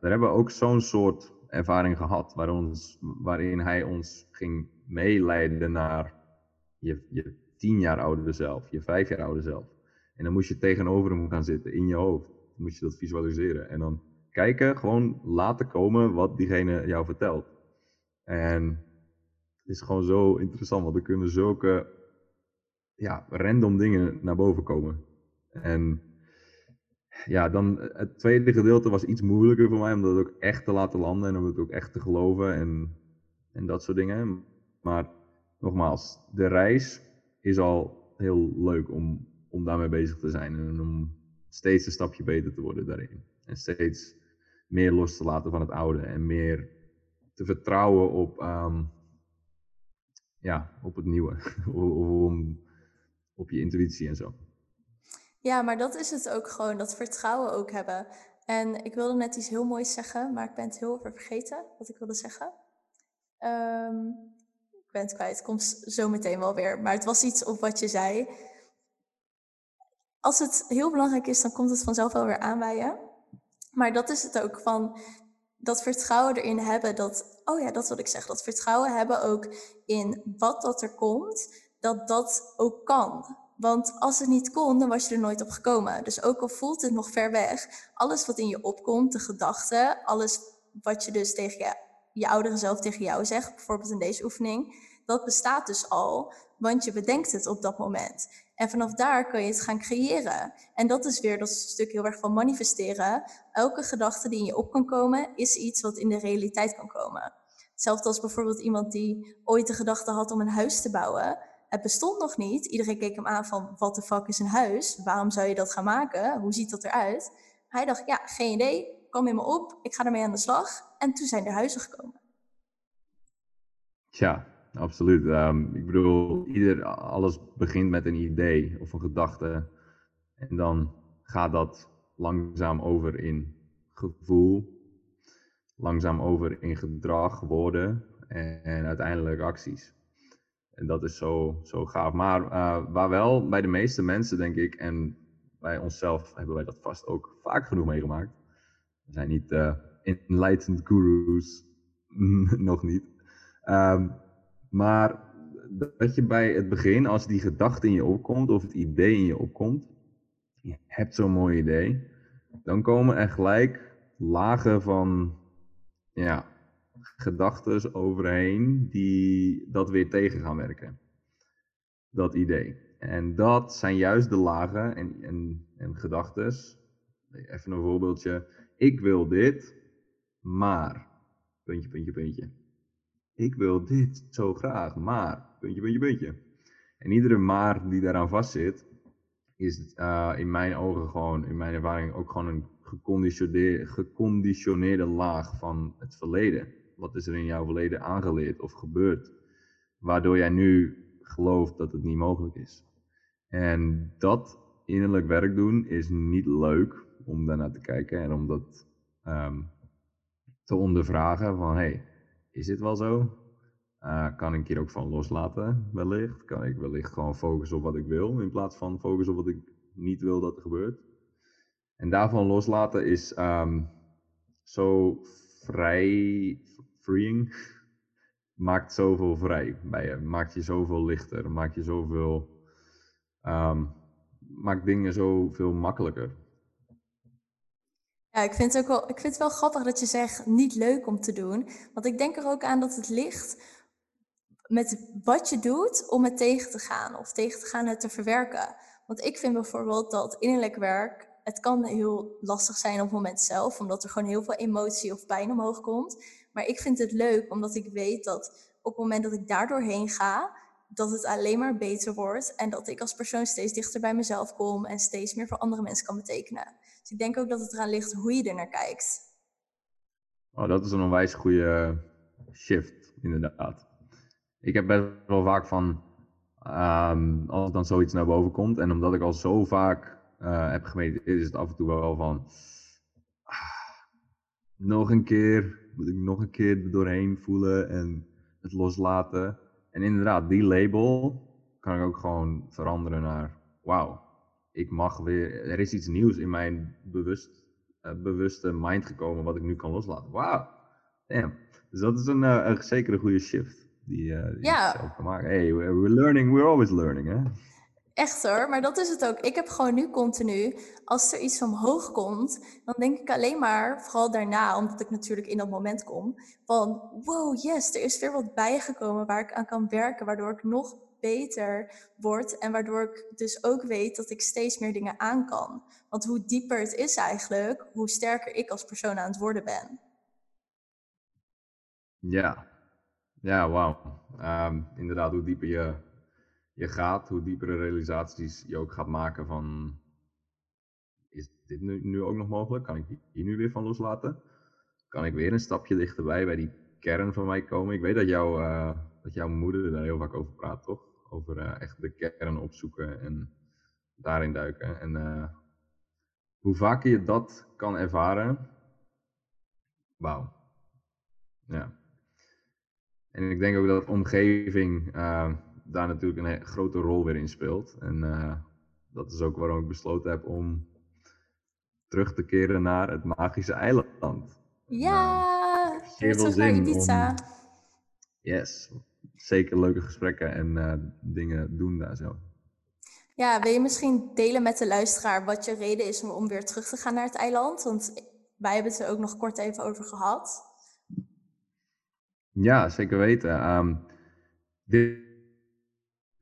daar hebben we ook zo'n soort ervaring gehad ons, waarin hij ons ging meeleiden naar je, je tien jaar oudere zelf, je vijf jaar oude zelf. En dan moest je tegenover hem gaan zitten in je hoofd. Dan moest je dat visualiseren. En dan kijken, gewoon laten komen wat diegene jou vertelt. En het is gewoon zo interessant, want er kunnen zulke ja, random dingen naar boven komen. En ja, dan eh, het tweede gedeelte was iets moeilijker voor mij, om dat ook echt te laten landen en om het ook echt te geloven en, en dat soort dingen. Maar nogmaals, de reis is al heel leuk om, om daarmee bezig te zijn en om steeds een stapje beter te worden daarin. En steeds meer los te laten van het oude en meer te vertrouwen op, um, ja, op het nieuwe, (laughs) op je intuïtie en zo. Ja, maar dat is het ook gewoon, dat vertrouwen ook hebben. En ik wilde net iets heel moois zeggen, maar ik ben het heel even vergeten wat ik wilde zeggen. Um, ik ben het kwijt, het komt zo meteen wel weer. Maar het was iets op wat je zei. Als het heel belangrijk is, dan komt het vanzelf wel weer aanwaaien. Maar dat is het ook van dat vertrouwen erin hebben. Dat, oh ja, dat wil ik zeggen. Dat vertrouwen hebben ook in wat dat er komt. Dat dat ook kan. Want als het niet kon, dan was je er nooit op gekomen. Dus ook al voelt het nog ver weg, alles wat in je opkomt, de gedachten, alles wat je dus tegen je, je oudere zelf tegen jou zegt, bijvoorbeeld in deze oefening, dat bestaat dus al, want je bedenkt het op dat moment. En vanaf daar kun je het gaan creëren. En dat is weer dat stuk heel erg van manifesteren. Elke gedachte die in je op kan komen, is iets wat in de realiteit kan komen. Hetzelfde als bijvoorbeeld iemand die ooit de gedachte had om een huis te bouwen het bestond nog niet. Iedereen keek hem aan van, wat de fuck is een huis? Waarom zou je dat gaan maken? Hoe ziet dat eruit? Hij dacht, ja, geen idee. Kom in me op. Ik ga ermee aan de slag. En toen zijn er huizen gekomen. Ja, absoluut. Um, ik bedoel, ieder, alles begint met een idee of een gedachte. En dan gaat dat langzaam over in gevoel, langzaam over in gedrag, woorden en, en uiteindelijk acties. En dat is zo, zo gaaf. Maar uh, waar wel bij de meeste mensen, denk ik, en bij onszelf hebben wij dat vast ook vaak genoeg meegemaakt. We zijn niet uh, enlightened gurus, (laughs) nog niet. Um, maar dat je bij het begin, als die gedachte in je opkomt of het idee in je opkomt, je hebt zo'n mooi idee, dan komen er gelijk lagen van ja, gedachten overheen die dat weer tegen gaan werken. Dat idee. En dat zijn juist de lagen en, en, en gedachten. Even een voorbeeldje. Ik wil dit, maar. Puntje, puntje, puntje. Ik wil dit zo graag, maar. Puntje, puntje, puntje. En iedere maar die daaraan vastzit, is uh, in mijn ogen gewoon, in mijn ervaring, ook gewoon een geconditioneerde, geconditioneerde laag van het verleden. Wat is er in jouw verleden aangeleerd of gebeurd? Waardoor jij nu gelooft dat het niet mogelijk is. En dat innerlijk werk doen is niet leuk om daarnaar te kijken en om dat um, te ondervragen van hey, is dit wel zo? Uh, kan ik hier ook van loslaten, wellicht? Kan ik wellicht gewoon focussen op wat ik wil, in plaats van focussen op wat ik niet wil dat er gebeurt? En daarvan loslaten is um, zo vrij, freeing, (laughs) maakt zoveel vrij bij je, maakt je zoveel lichter, maakt je zoveel, um, maakt dingen zoveel makkelijker. Ja, ik vind, het ook wel, ik vind het wel grappig dat je zegt niet leuk om te doen. Want ik denk er ook aan dat het ligt met wat je doet om het tegen te gaan. Of tegen te gaan het te verwerken. Want ik vind bijvoorbeeld dat innerlijk werk, het kan heel lastig zijn op het moment zelf. Omdat er gewoon heel veel emotie of pijn omhoog komt. Maar ik vind het leuk omdat ik weet dat op het moment dat ik daar doorheen ga, dat het alleen maar beter wordt. En dat ik als persoon steeds dichter bij mezelf kom en steeds meer voor andere mensen kan betekenen. Dus ik denk ook dat het eraan ligt hoe je er naar kijkt. Oh, dat is een onwijs goede shift, inderdaad. Ik heb best wel vaak van, um, als dan zoiets naar boven komt, en omdat ik al zo vaak uh, heb gemediteerd, is het af en toe wel van, ah, nog een keer, moet ik nog een keer er doorheen voelen en het loslaten. En inderdaad, die label kan ik ook gewoon veranderen naar, wauw, ik mag weer, er is iets nieuws in mijn bewust, uh, bewuste mind gekomen wat ik nu kan loslaten. Wauw, damn. Dus dat is een, uh, een zeker een goede shift die, uh, die ja. zelf kan maken. Hey, we're learning, we're always learning, hè? Echt hoor, maar dat is het ook. Ik heb gewoon nu continu, als er iets omhoog komt, dan denk ik alleen maar, vooral daarna, omdat ik natuurlijk in dat moment kom, van wow, yes, er is weer wat bijgekomen waar ik aan kan werken, waardoor ik nog beter word en waardoor ik dus ook weet dat ik steeds meer dingen aan kan. Want hoe dieper het is eigenlijk, hoe sterker ik als persoon aan het worden ben. Ja, ja, wauw. Um, inderdaad, hoe dieper je, je gaat, hoe diepere realisaties je ook gaat maken van, is dit nu, nu ook nog mogelijk? Kan ik hier nu weer van loslaten? Kan ik weer een stapje dichterbij bij die kern van mij komen? Ik weet dat, jou, uh, dat jouw moeder daar heel vaak over praat, toch? Over uh, echt de kern opzoeken en daarin duiken. En uh, hoe vaker je dat kan ervaren, wauw. Ja. En ik denk ook dat omgeving daar natuurlijk een grote rol weer in speelt. En uh, dat is ook waarom ik besloten heb om terug te keren naar het magische eiland. Ja, uh, zeer veel zin. Om... Yes, zeker leuke gesprekken en uh, dingen doen daar zo. Ja, wil je misschien delen met de luisteraar wat je reden is om weer terug te gaan naar het eiland? Want wij hebben het er ook nog kort even over gehad. Ja, zeker weten. Um, dit,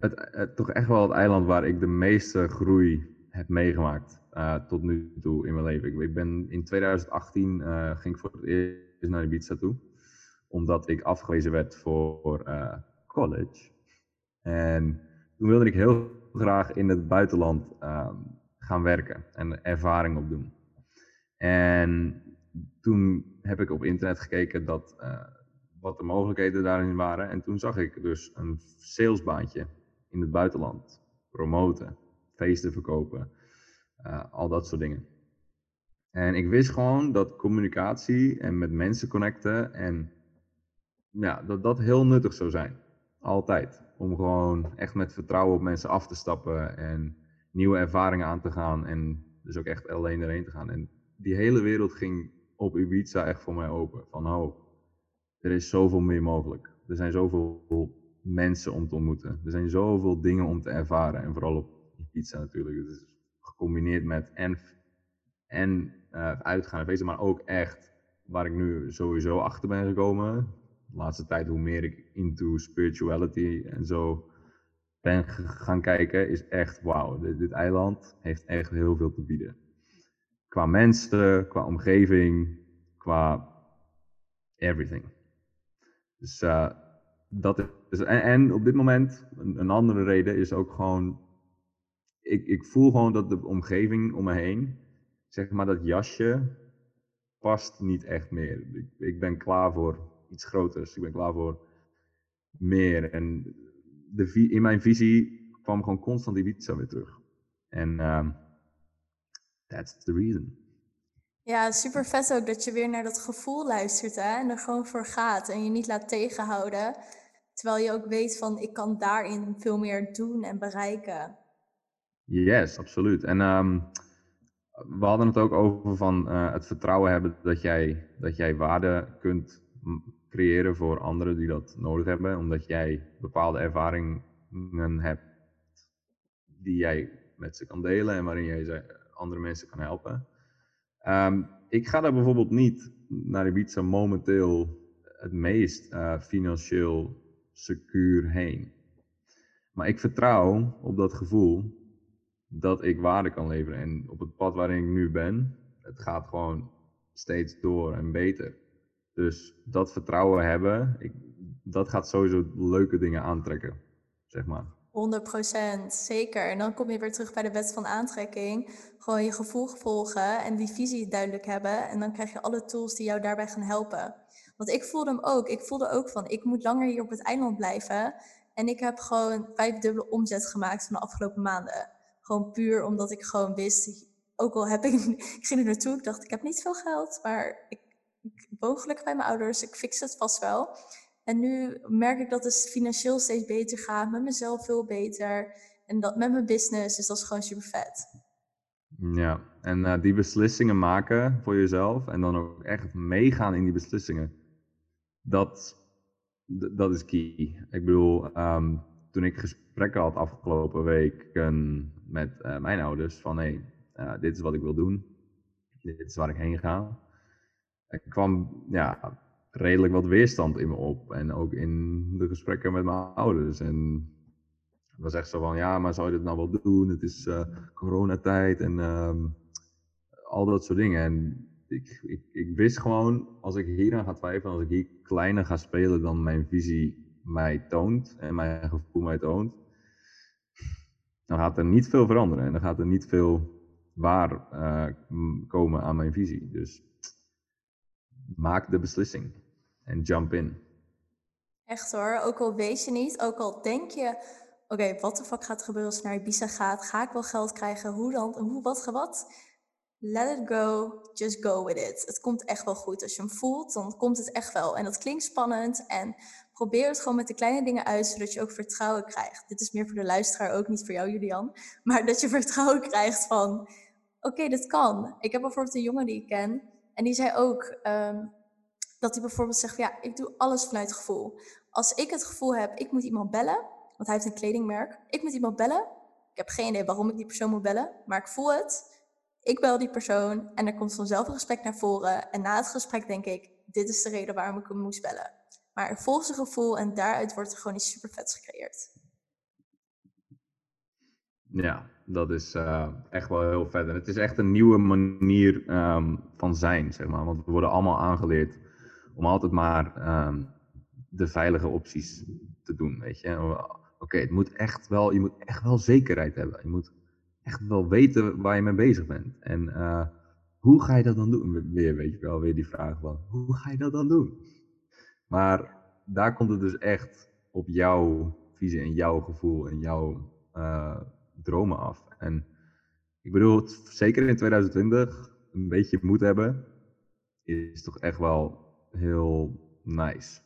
het, het, toch echt wel het eiland waar ik de meeste groei heb meegemaakt uh, tot nu toe in mijn leven. Ik, ben in 2018 uh, ging ik voor het eerst naar Ibiza toe, omdat ik afgewezen werd voor college. En toen wilde ik heel graag in het buitenland gaan werken en ervaring opdoen. En toen heb ik op internet gekeken dat wat de mogelijkheden daarin waren. En toen zag ik dus een salesbaantje in het buitenland. Promoten, feesten verkopen, uh, al dat soort dingen. En ik wist gewoon dat communicatie en met mensen connecten en ja, dat dat heel nuttig zou zijn. Altijd. Om gewoon echt met vertrouwen op mensen af te stappen en nieuwe ervaringen aan te gaan en dus ook echt alleen erheen te gaan. En die hele wereld ging op Ibiza echt voor mij open. Van oh, er is zoveel meer mogelijk. Er zijn zoveel mensen om te ontmoeten. Er zijn zoveel dingen om te ervaren. En vooral op pizza natuurlijk. Het is gecombineerd met en, en uh, uitgaan en feesten, maar ook echt waar ik nu sowieso achter ben gekomen. De laatste tijd, hoe meer ik into spirituality en zo ben gaan kijken, is echt wauw. Dit, dit, eiland heeft echt heel veel te bieden. Qua mensen, qua omgeving, qua everything. Dus uh, dat is. En, op dit moment, een, andere reden is ook gewoon. Ik, ik voel gewoon dat de omgeving om me heen, zeg maar dat jasje, past niet echt meer. Ik, ik ben klaar voor iets groters. Ik ben klaar voor meer. En de, in mijn visie kwam gewoon constant die Ibiza weer terug. En um, that's the reason. Ja, super vet ook dat je weer naar dat gevoel luistert hè? en er gewoon voor gaat en je niet laat tegenhouden. Terwijl je ook weet van ik kan daarin veel meer doen en bereiken. Yes, absoluut. En um, we hadden het ook over van uh, het vertrouwen hebben dat jij, dat jij waarde kunt creëren voor anderen die dat nodig hebben, omdat jij bepaalde ervaringen hebt die jij met ze kan delen en waarin jij ze, andere mensen kan helpen. Um, ik ga daar bijvoorbeeld niet naar Ibiza momenteel het meest uh, financieel secuur heen. Maar ik vertrouw op dat gevoel dat ik waarde kan leveren. En op het pad waarin ik nu ben, het gaat gewoon steeds door en beter. Dus dat vertrouwen hebben, ik, dat gaat sowieso leuke dingen aantrekken, zeg maar. 100%, zeker. En dan kom je weer terug bij de wet van aantrekking. Gewoon je gevoel volgen en die visie duidelijk hebben. En dan krijg je alle tools die jou daarbij gaan helpen. Want ik voelde hem ook. Ik voelde ook van, ik moet langer hier op het eiland blijven. En ik heb gewoon vijfdubbele omzet gemaakt van de afgelopen maanden. Gewoon puur omdat ik gewoon wist, ook al heb ik, (laughs) ik ging er naartoe, ik dacht, ik heb niet veel geld, maar ik woon gelukkig bij mijn ouders, ik fix het vast wel. En nu merk ik dat het financieel steeds beter gaat, met mezelf veel beter. En dat met mijn business, dus dat is gewoon super vet. Ja, en uh, die beslissingen maken voor jezelf en dan ook echt meegaan in die beslissingen. Dat, dat is key. Ik bedoel, um, toen ik gesprekken had afgelopen week met uh, mijn ouders van hé, hey, uh, dit is wat ik wil doen. Dit is waar ik heen ga er kwam ja, redelijk wat weerstand in me op. En ook in de gesprekken met mijn ouders. En het was echt zo van, ja, maar zou je dit nou wel doen? Het is uh, coronatijd en uh, al dat soort dingen. En ik, ik, ik wist gewoon, als ik hier aan ga twijfelen, als ik hier kleiner ga spelen dan mijn visie mij toont en mijn gevoel mij toont, dan gaat er niet veel veranderen. En dan gaat er niet veel waar uh, komen aan mijn visie. Dus maak de beslissing en jump in. Echt hoor, ook al weet je niet, ook al denk je, oké, wat de fuck gaat er gebeuren als ik naar Ibiza gaat? Ga ik wel geld krijgen? Hoe dan? Hoe, wat, wat? Let it go, just go with it. Het komt echt wel goed. Als je hem voelt, dan komt het echt wel. En dat klinkt spannend en probeer het gewoon met de kleine dingen uit, zodat je ook vertrouwen krijgt. Dit is meer voor de luisteraar, ook niet voor jou, Julian. (laughs) Maar dat je vertrouwen krijgt van, oké, dit kan. Ik heb bijvoorbeeld een jongen die ik ken, en die zei ook ehm, dat hij bijvoorbeeld zegt, ja, ik doe alles vanuit gevoel. Als ik het gevoel heb, ik moet iemand bellen, want hij heeft een kledingmerk. Ik moet iemand bellen. Ik heb geen idee waarom ik die persoon moet bellen, maar ik voel het. Ik bel die persoon en er komt vanzelf een gesprek naar voren. En na het gesprek denk ik, dit is de reden waarom ik hem moest bellen. Maar ik volg zijn gevoel en daaruit wordt er gewoon iets super vets gecreëerd. Ja, dat is uh, echt wel heel vet. En het is echt een nieuwe manier um, van zijn, zeg maar. Want we worden allemaal aangeleerd om altijd maar um, de veilige opties te doen, weet je. Oké, het moet echt wel, je moet echt wel zekerheid hebben. Je moet echt wel weten waar je mee bezig bent. En uh, hoe ga je dat dan doen? Weer, weet je wel, weer die vraag van, hoe ga je dat dan doen? Maar daar komt het dus echt op jouw visie en jouw gevoel en jouw uh, dromen af. En ik bedoel, zeker in 2020 een beetje moed hebben, is toch echt wel heel nice.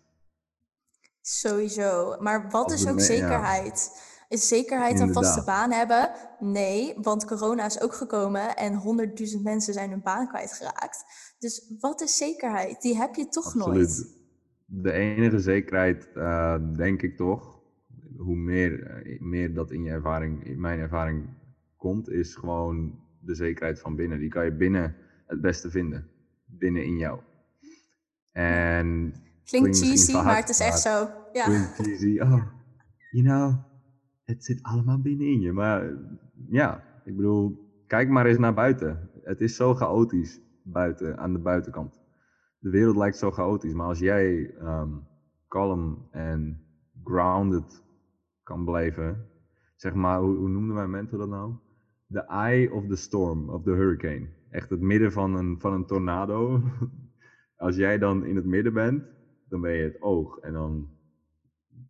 Sowieso. Maar wat is ook zekerheid? Is zekerheid een vaste baan hebben? Nee, want corona is ook gekomen en honderdduizend mensen zijn hun baan kwijtgeraakt. Dus wat is zekerheid? Die heb je toch Absoluut. nooit. De enige zekerheid, uh, denk ik toch, hoe meer, eh, meer dat in je ervaring, in mijn ervaring komt, is gewoon de zekerheid van binnen. Die kan je binnen het beste vinden binnen in jou. En klinkt cheesy, maar het is echt zo. Ja. Klinkt cheesy. Oh, you know, het zit allemaal binnenin je. Maar ja, ik bedoel, kijk maar eens naar buiten. Het is zo chaotisch buiten, aan de buitenkant. De wereld lijkt zo chaotisch, maar als jij um, kalm en grounded kan blijven, zeg maar, hoe, hoe noemde mijn mentor dat nou? The eye of the storm, of the hurricane. Echt het midden van een, van een tornado. (laughs) als jij dan in het midden bent, dan ben je het oog. En dan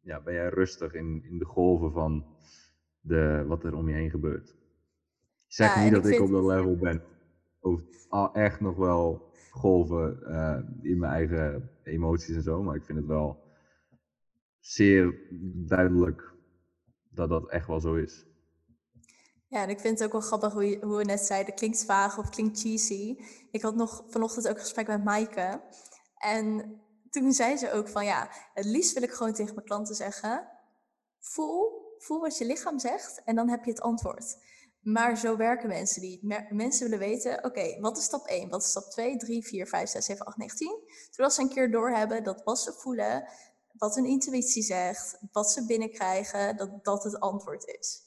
ja, ben jij rustig in, in de golven van de, wat er om je heen gebeurt. zeg niet dat ik, op dat level ben. Of echt nog wel golven uh, in mijn eigen emoties en zo. Maar ik vind het wel zeer duidelijk dat dat echt wel zo is. Ja, en ik vind het ook wel grappig hoe, je, hoe we net zeiden, klinkt vaag of klinkt cheesy. Ik had nog vanochtend ook een gesprek met Maaike. En toen zei ze ook van ja, het liefst wil ik gewoon tegen mijn klanten zeggen, voel, voel wat je lichaam zegt en dan heb je het antwoord. Maar zo werken mensen niet. Mensen willen weten, oké, wat is stap 1? Wat is stap 2, 3, 4, 5, 6, 7, 8, 9, 10? Zodat ze een keer doorhebben dat wat ze voelen, wat hun intuïtie zegt, wat ze binnenkrijgen, dat dat het antwoord is.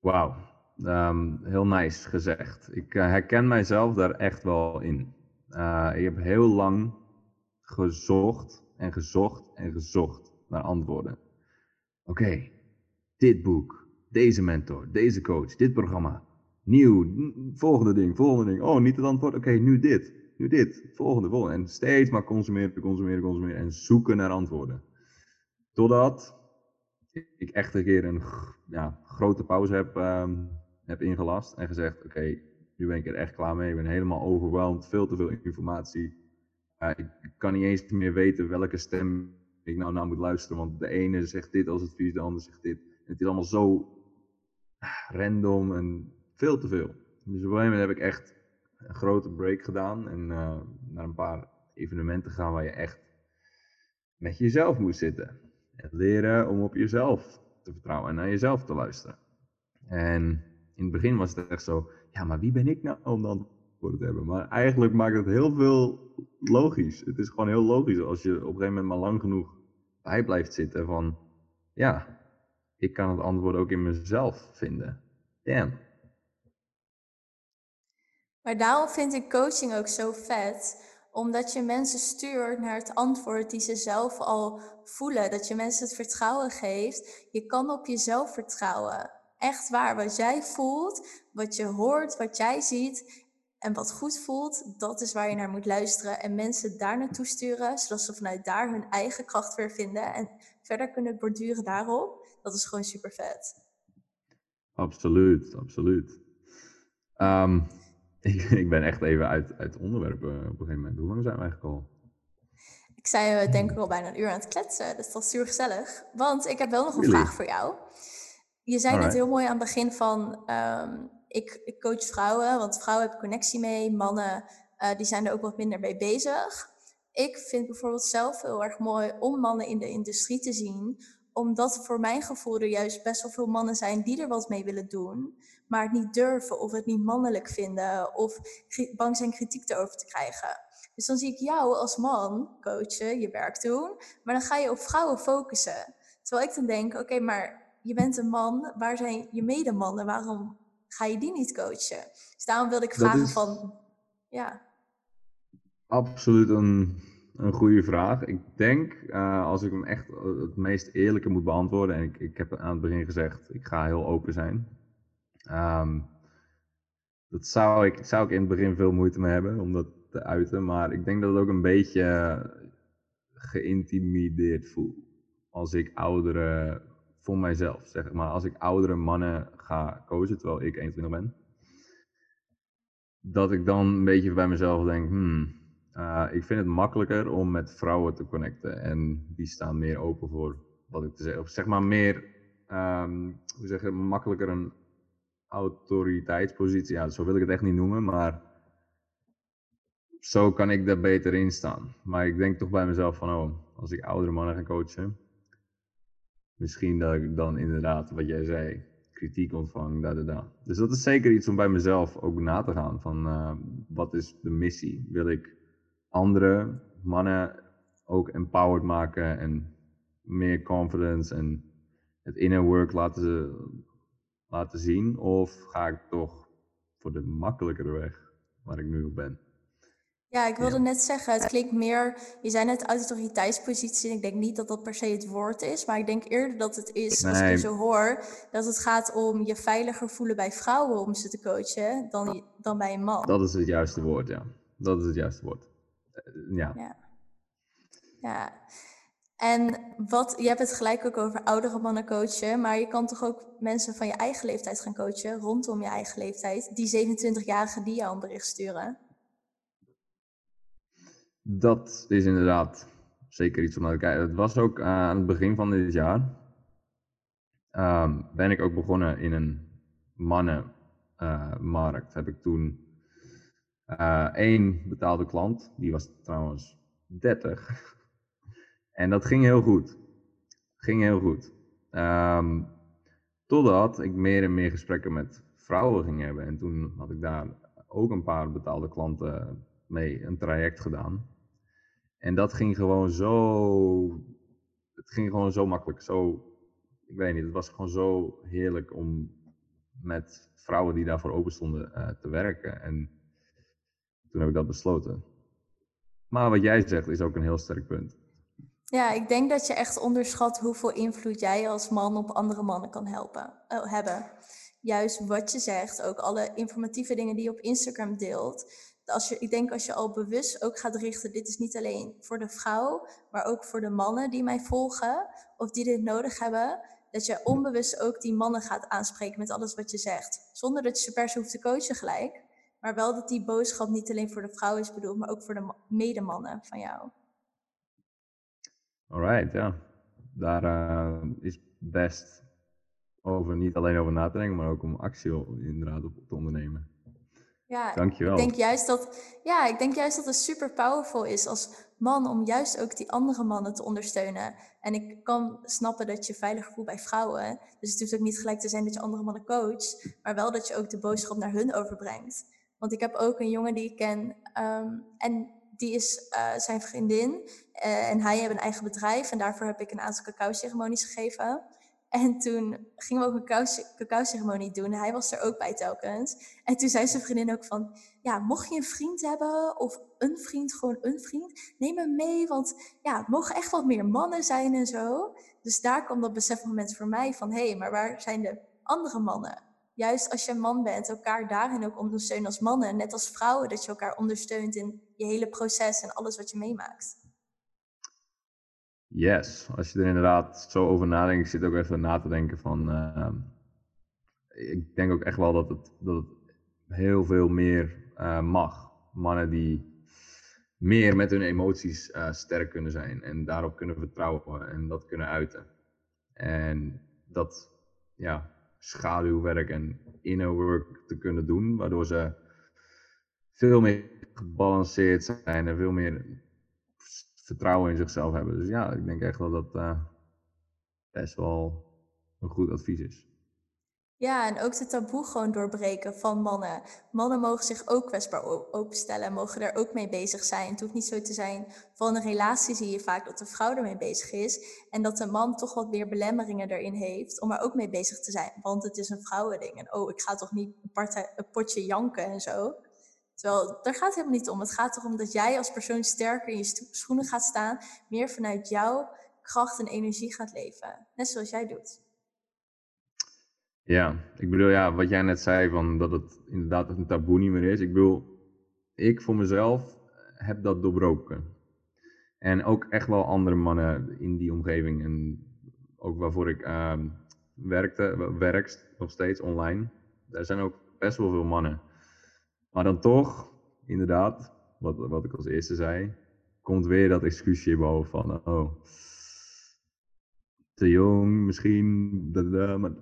Wauw, um, heel nice gezegd. Ik uh, herken mijzelf daar echt wel in. Uh, ik heb heel lang gezocht en gezocht en gezocht naar antwoorden. Oké, dit boek, deze mentor, deze coach, dit programma, nieuw, volgende ding, volgende ding. Oh, niet het antwoord, oké, nu dit, nu dit, volgende, volgende. En steeds maar consumeren, consumeren, consumeren en zoeken naar antwoorden. Totdat ik echt een keer een ja, grote pauze heb, um, heb ingelast en gezegd, oké, nu ben ik er echt klaar mee. Ik ben helemaal overweldigd, veel te veel informatie ik kan niet eens meer weten welke stem ik nou naar moet luisteren. Want de ene zegt dit als advies, de ander zegt dit. het is allemaal zo random en veel te veel. Dus op een moment heb ik echt een grote break gedaan. En uh, naar een paar evenementen gaan waar je echt met jezelf moet zitten. En leren om op jezelf te vertrouwen en naar jezelf te luisteren. En in het begin was het echt zo, ja, maar wie ben ik nou om dan Maar eigenlijk maakt het heel veel logisch. Het is gewoon heel logisch als je op een gegeven moment maar lang genoeg bij blijft zitten van, ja, ik kan het antwoord ook in mezelf vinden. Damn. Maar daarom vind ik coaching ook zo vet, omdat je mensen stuurt naar het antwoord die ze zelf al voelen. Dat je mensen het vertrouwen geeft. Je kan op jezelf vertrouwen. Echt waar, wat jij voelt, wat je hoort, wat jij ziet, en wat goed voelt, dat is waar je naar moet luisteren. En mensen daar naartoe sturen, zodat ze vanuit daar hun eigen kracht weer vinden. En verder kunnen borduren daarop. Dat is gewoon super vet. Absoluut, absoluut. Um, (laughs) ik, ik, ben echt even uit, uit onderwerpen op een gegeven moment. Hoe lang zijn we eigenlijk al? Ik zei, uh, denk ik al bijna een uur aan het kletsen. Dus dat is super gezellig. Want ik heb wel nog een vraag voor jou. Je zei net heel mooi aan het begin van... Um, ik, ik, coach vrouwen, want vrouwen hebben connectie mee. Mannen, uh, die zijn er ook wat minder mee bezig. Ik vind bijvoorbeeld zelf heel erg mooi om mannen in de industrie te zien. Omdat voor mijn gevoel er juist best wel veel mannen zijn die er wat mee willen doen. Maar het niet durven of het niet mannelijk vinden. Of bang zijn kritiek erover te krijgen. Dus dan zie ik jou als man coachen, je werk doen. Maar dan ga je op vrouwen focussen. Terwijl ik dan denk, oké, maar je bent een man. Waar zijn je medemannen? Waarom ga je die niet coachen? Dus daarom wilde ik vragen van, ja. Absoluut een, een goede vraag. Ik denk, uh, als ik hem echt het meest eerlijke moet beantwoorden, en ik, ik heb aan het begin gezegd, ik ga heel open zijn. Um, dat zou ik, zou ik in het begin veel moeite mee hebben om dat te uiten, maar ik denk dat het ook een beetje geïntimideerd voel. Als ik oudere voor mijzelf, zeg maar. Als ik oudere mannen ga coachen, terwijl ik 21 ben, dat ik dan een beetje bij mezelf denk, hmm, uh, ik vind het makkelijker om met vrouwen te connecten. En die staan meer open voor wat ik te zeggen. Zeg maar meer, um, hoe zeg je, makkelijker een autoriteitspositie. Ja, zo wil ik het echt niet noemen, maar zo kan ik daar beter in staan. Maar ik denk toch bij mezelf van, oh, als ik oudere mannen ga coachen, misschien dat ik dan inderdaad, wat jij zei, kritiek ontvang, da, da, da. Dus dat is zeker iets om bij mezelf ook na te gaan. Van uh, wat is de missie? Wil ik andere mannen ook empowered maken en meer confidence en het inner work laten, laten zien? Of ga ik toch voor de makkelijkere weg waar ik nu ben? Ja, ik wilde net zeggen, het klinkt meer, je zei net autoriteitspositie. Ik denk niet dat dat per se het woord is, maar ik denk eerder dat het is, als ik je zo hoor, dat het gaat om je veiliger voelen bij vrouwen om ze te coachen dan, dan bij een man. Dat is het juiste woord, ja. Dat is het juiste woord. Eh, ja. ja. Ja. En wat, je hebt het gelijk ook over oudere mannen coachen, maar je kan toch ook mensen van je eigen leeftijd gaan coachen, rondom je eigen leeftijd, die 27-jarigen die jou een bericht sturen. Dat is inderdaad zeker iets om naar te kijken. Het was ook aan het begin van dit jaar. Uh, ben ik ook begonnen in een mannenmarkt. Uh, heb ik toen uh, één betaalde klant, die was trouwens 30. (laughs) en dat ging heel goed. Ging heel goed. Um, totdat ik meer en meer gesprekken met vrouwen ging hebben. En toen had ik daar ook een paar betaalde klanten mee een traject gedaan. En dat ging gewoon zo. Het ging gewoon zo makkelijk. Zo, ik weet niet, het was gewoon zo heerlijk om met vrouwen die daarvoor open stonden uh, te werken. En toen heb ik dat besloten. Maar wat jij zegt is ook een heel sterk punt. Ja, ik denk dat je echt onderschat hoeveel invloed jij als man op andere mannen kan helpen, uh, hebben. Juist wat je zegt, ook alle informatieve dingen die je op Instagram deelt als je, ik denk als je al bewust ook gaat richten, dit is niet alleen voor de vrouw, maar ook voor de mannen die mij volgen of die dit nodig hebben, dat je onbewust ook die mannen gaat aanspreken met alles wat je zegt. Zonder dat je ze per hoeft te coachen gelijk, maar wel dat die boodschap niet alleen voor de vrouw is bedoeld, maar ook voor de medemannen van jou. Alright, ja. Daar uh, is best over niet alleen over na te denken, maar ook om actie inderdaad op te ondernemen. Ja, Dankjewel. Ik denk juist dat, ja, ik denk juist dat het super powerful is als man om juist ook die andere mannen te ondersteunen. En ik kan snappen dat je veilig voelt bij vrouwen. Dus het hoeft ook niet gelijk te zijn dat je andere mannen coacht, maar wel dat je ook de boodschap naar hun overbrengt. Want ik heb ook een jongen die ik ken um, en die is uh, zijn vriendin. Uh, en hij heeft een eigen bedrijf en daarvoor heb ik een aantal cacao-ceremonies gegeven. En toen gingen we ook een cacao-ceremonie doen. Hij was er ook bij telkens. En toen zei zijn vriendin ook van... Ja, mocht je een vriend hebben of een vriend, gewoon een vriend... neem hem mee, want ja, het mogen echt wat meer mannen zijn en zo. Dus daar kwam dat besefmoment voor mij van... Hé, hey, maar waar zijn de andere mannen? Juist als je een man bent, elkaar daarin ook ondersteunen als mannen. Net als vrouwen, dat je elkaar ondersteunt in je hele proces en alles wat je meemaakt. Yes, als je er inderdaad zo over nadenkt, ik zit ook even na te denken van, uh, ik denk ook echt wel dat het, dat het heel veel meer uh, mag. Mannen die meer met hun emoties uh, sterk kunnen zijn en daarop kunnen vertrouwen en dat kunnen uiten. En dat ja, schaduwwerk en inner work te kunnen doen, waardoor ze veel meer gebalanceerd zijn en veel meer vertrouwen in zichzelf hebben. Dus ja, ik denk echt wel dat uh, best wel een goed advies is. Ja, en ook de taboe gewoon doorbreken van mannen. Mannen mogen zich ook kwetsbaar openstellen, mogen daar ook mee bezig zijn. Het hoeft niet zo te zijn, van een relatie zie je vaak dat de vrouw ermee bezig is. En dat de man toch wat meer belemmeringen erin heeft om er ook mee bezig te zijn. Want het is een vrouwending. En oh, ik ga toch niet een potje janken en zo. Terwijl, daar gaat het helemaal niet om. Het gaat erom dat jij als persoon sterker in je schoenen gaat staan, meer vanuit jouw kracht en energie gaat leven. Net zoals jij doet. Ja, ik bedoel, ja, wat jij net zei, van dat het inderdaad een taboe niet meer is. Ik bedoel, ik voor mezelf heb dat doorbroken. En ook echt wel andere mannen in die omgeving. En ook waarvoor ik uh, werkte, werk nog steeds online. Daar zijn ook best wel veel mannen maar dan toch, inderdaad, wat, wat ik als eerste zei, komt weer dat excuusje boven van, oh, te jong misschien, maar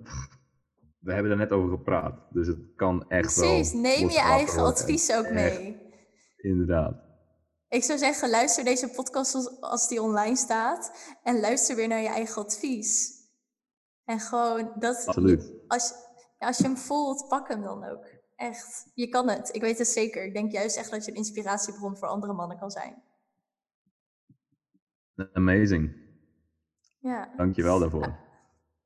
we hebben er net over gepraat. Dus het kan echt wel. Precies, neem je eigen advies ook mee. inderdaad. Ik zou zeggen, luister deze podcast als die online staat en luister weer naar je eigen advies. En gewoon dat. Absoluut. Als, als je hem voelt, pak hem dan ook. Echt, je kan het. Ik weet het zeker. Ik denk juist echt dat je een inspiratiebron voor andere mannen kan zijn. Amazing. Ja. Dank je wel daarvoor.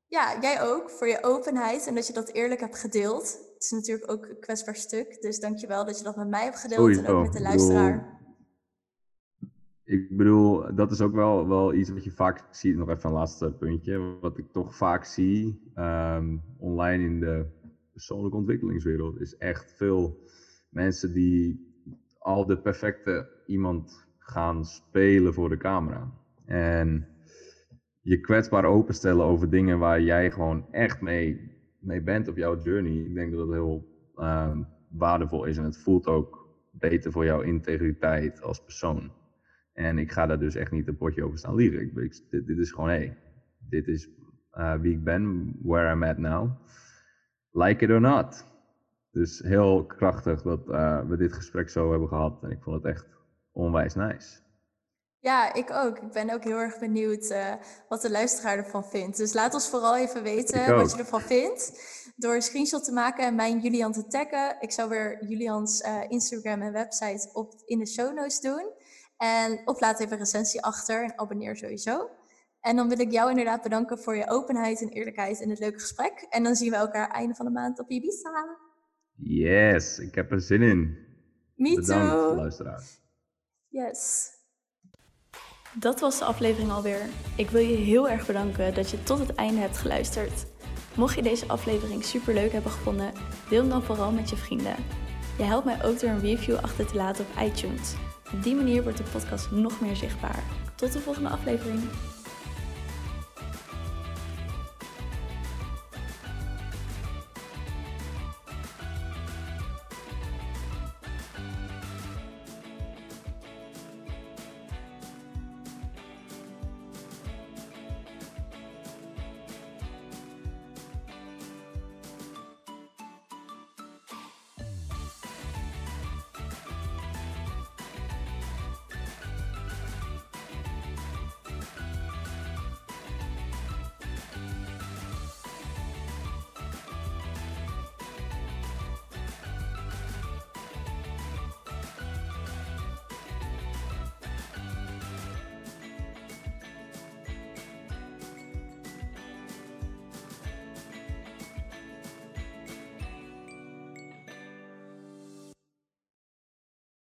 Ja, jij ook voor je openheid en dat je dat eerlijk hebt gedeeld. Het is natuurlijk ook een kwetsbaar stuk, dus dank je wel dat je dat met mij hebt gedeeld en ook met de luisteraar. Ik bedoel, dat is ook wel, wel iets wat je vaak ziet, nog even een laatste puntje, wat ik toch vaak zie ehm, online in de persoonlijke ontwikkelingswereld, is echt veel mensen die al de perfecte iemand gaan spelen voor de camera. En je kwetsbaar openstellen over dingen waar jij gewoon echt mee, mee bent op jouw journey. Ik denk dat dat heel ehm, waardevol is en het voelt ook beter voor jouw integriteit als persoon. En ik ga daar dus echt niet een potje over staan liegen. Ik, dit, is gewoon, hé, hey, dit is uh, wie ik ben, where I'm at now. Like it or not. Dus heel krachtig dat uh, we dit gesprek zo hebben gehad. En ik vond het echt onwijs nice. Ja, ik ook. Ik ben ook heel erg benieuwd uh, wat de luisteraar ervan vindt. Dus laat ons vooral even weten wat je ervan vindt. Door een screenshot te maken en mij en Julian te taggen. Ik zou weer Julians uh, Instagram en website op, in de show notes doen. En of laat even een recensie achter en abonneer sowieso. En dan wil ik jou inderdaad bedanken voor je openheid en eerlijkheid en het leuke gesprek. En dan zien we elkaar einde van de maand op Ibiza. Yes, ik heb er zin in. Me Bedankt, too. luisteraar. Yes. Dat was de aflevering alweer. Ik wil je heel erg bedanken dat je tot het einde hebt geluisterd. Mocht je deze aflevering super leuk hebben gevonden, deel hem dan vooral met je vrienden. Je helpt mij ook door een review achter te laten op iTunes. Op die manier wordt de podcast nog meer zichtbaar. Tot de volgende aflevering.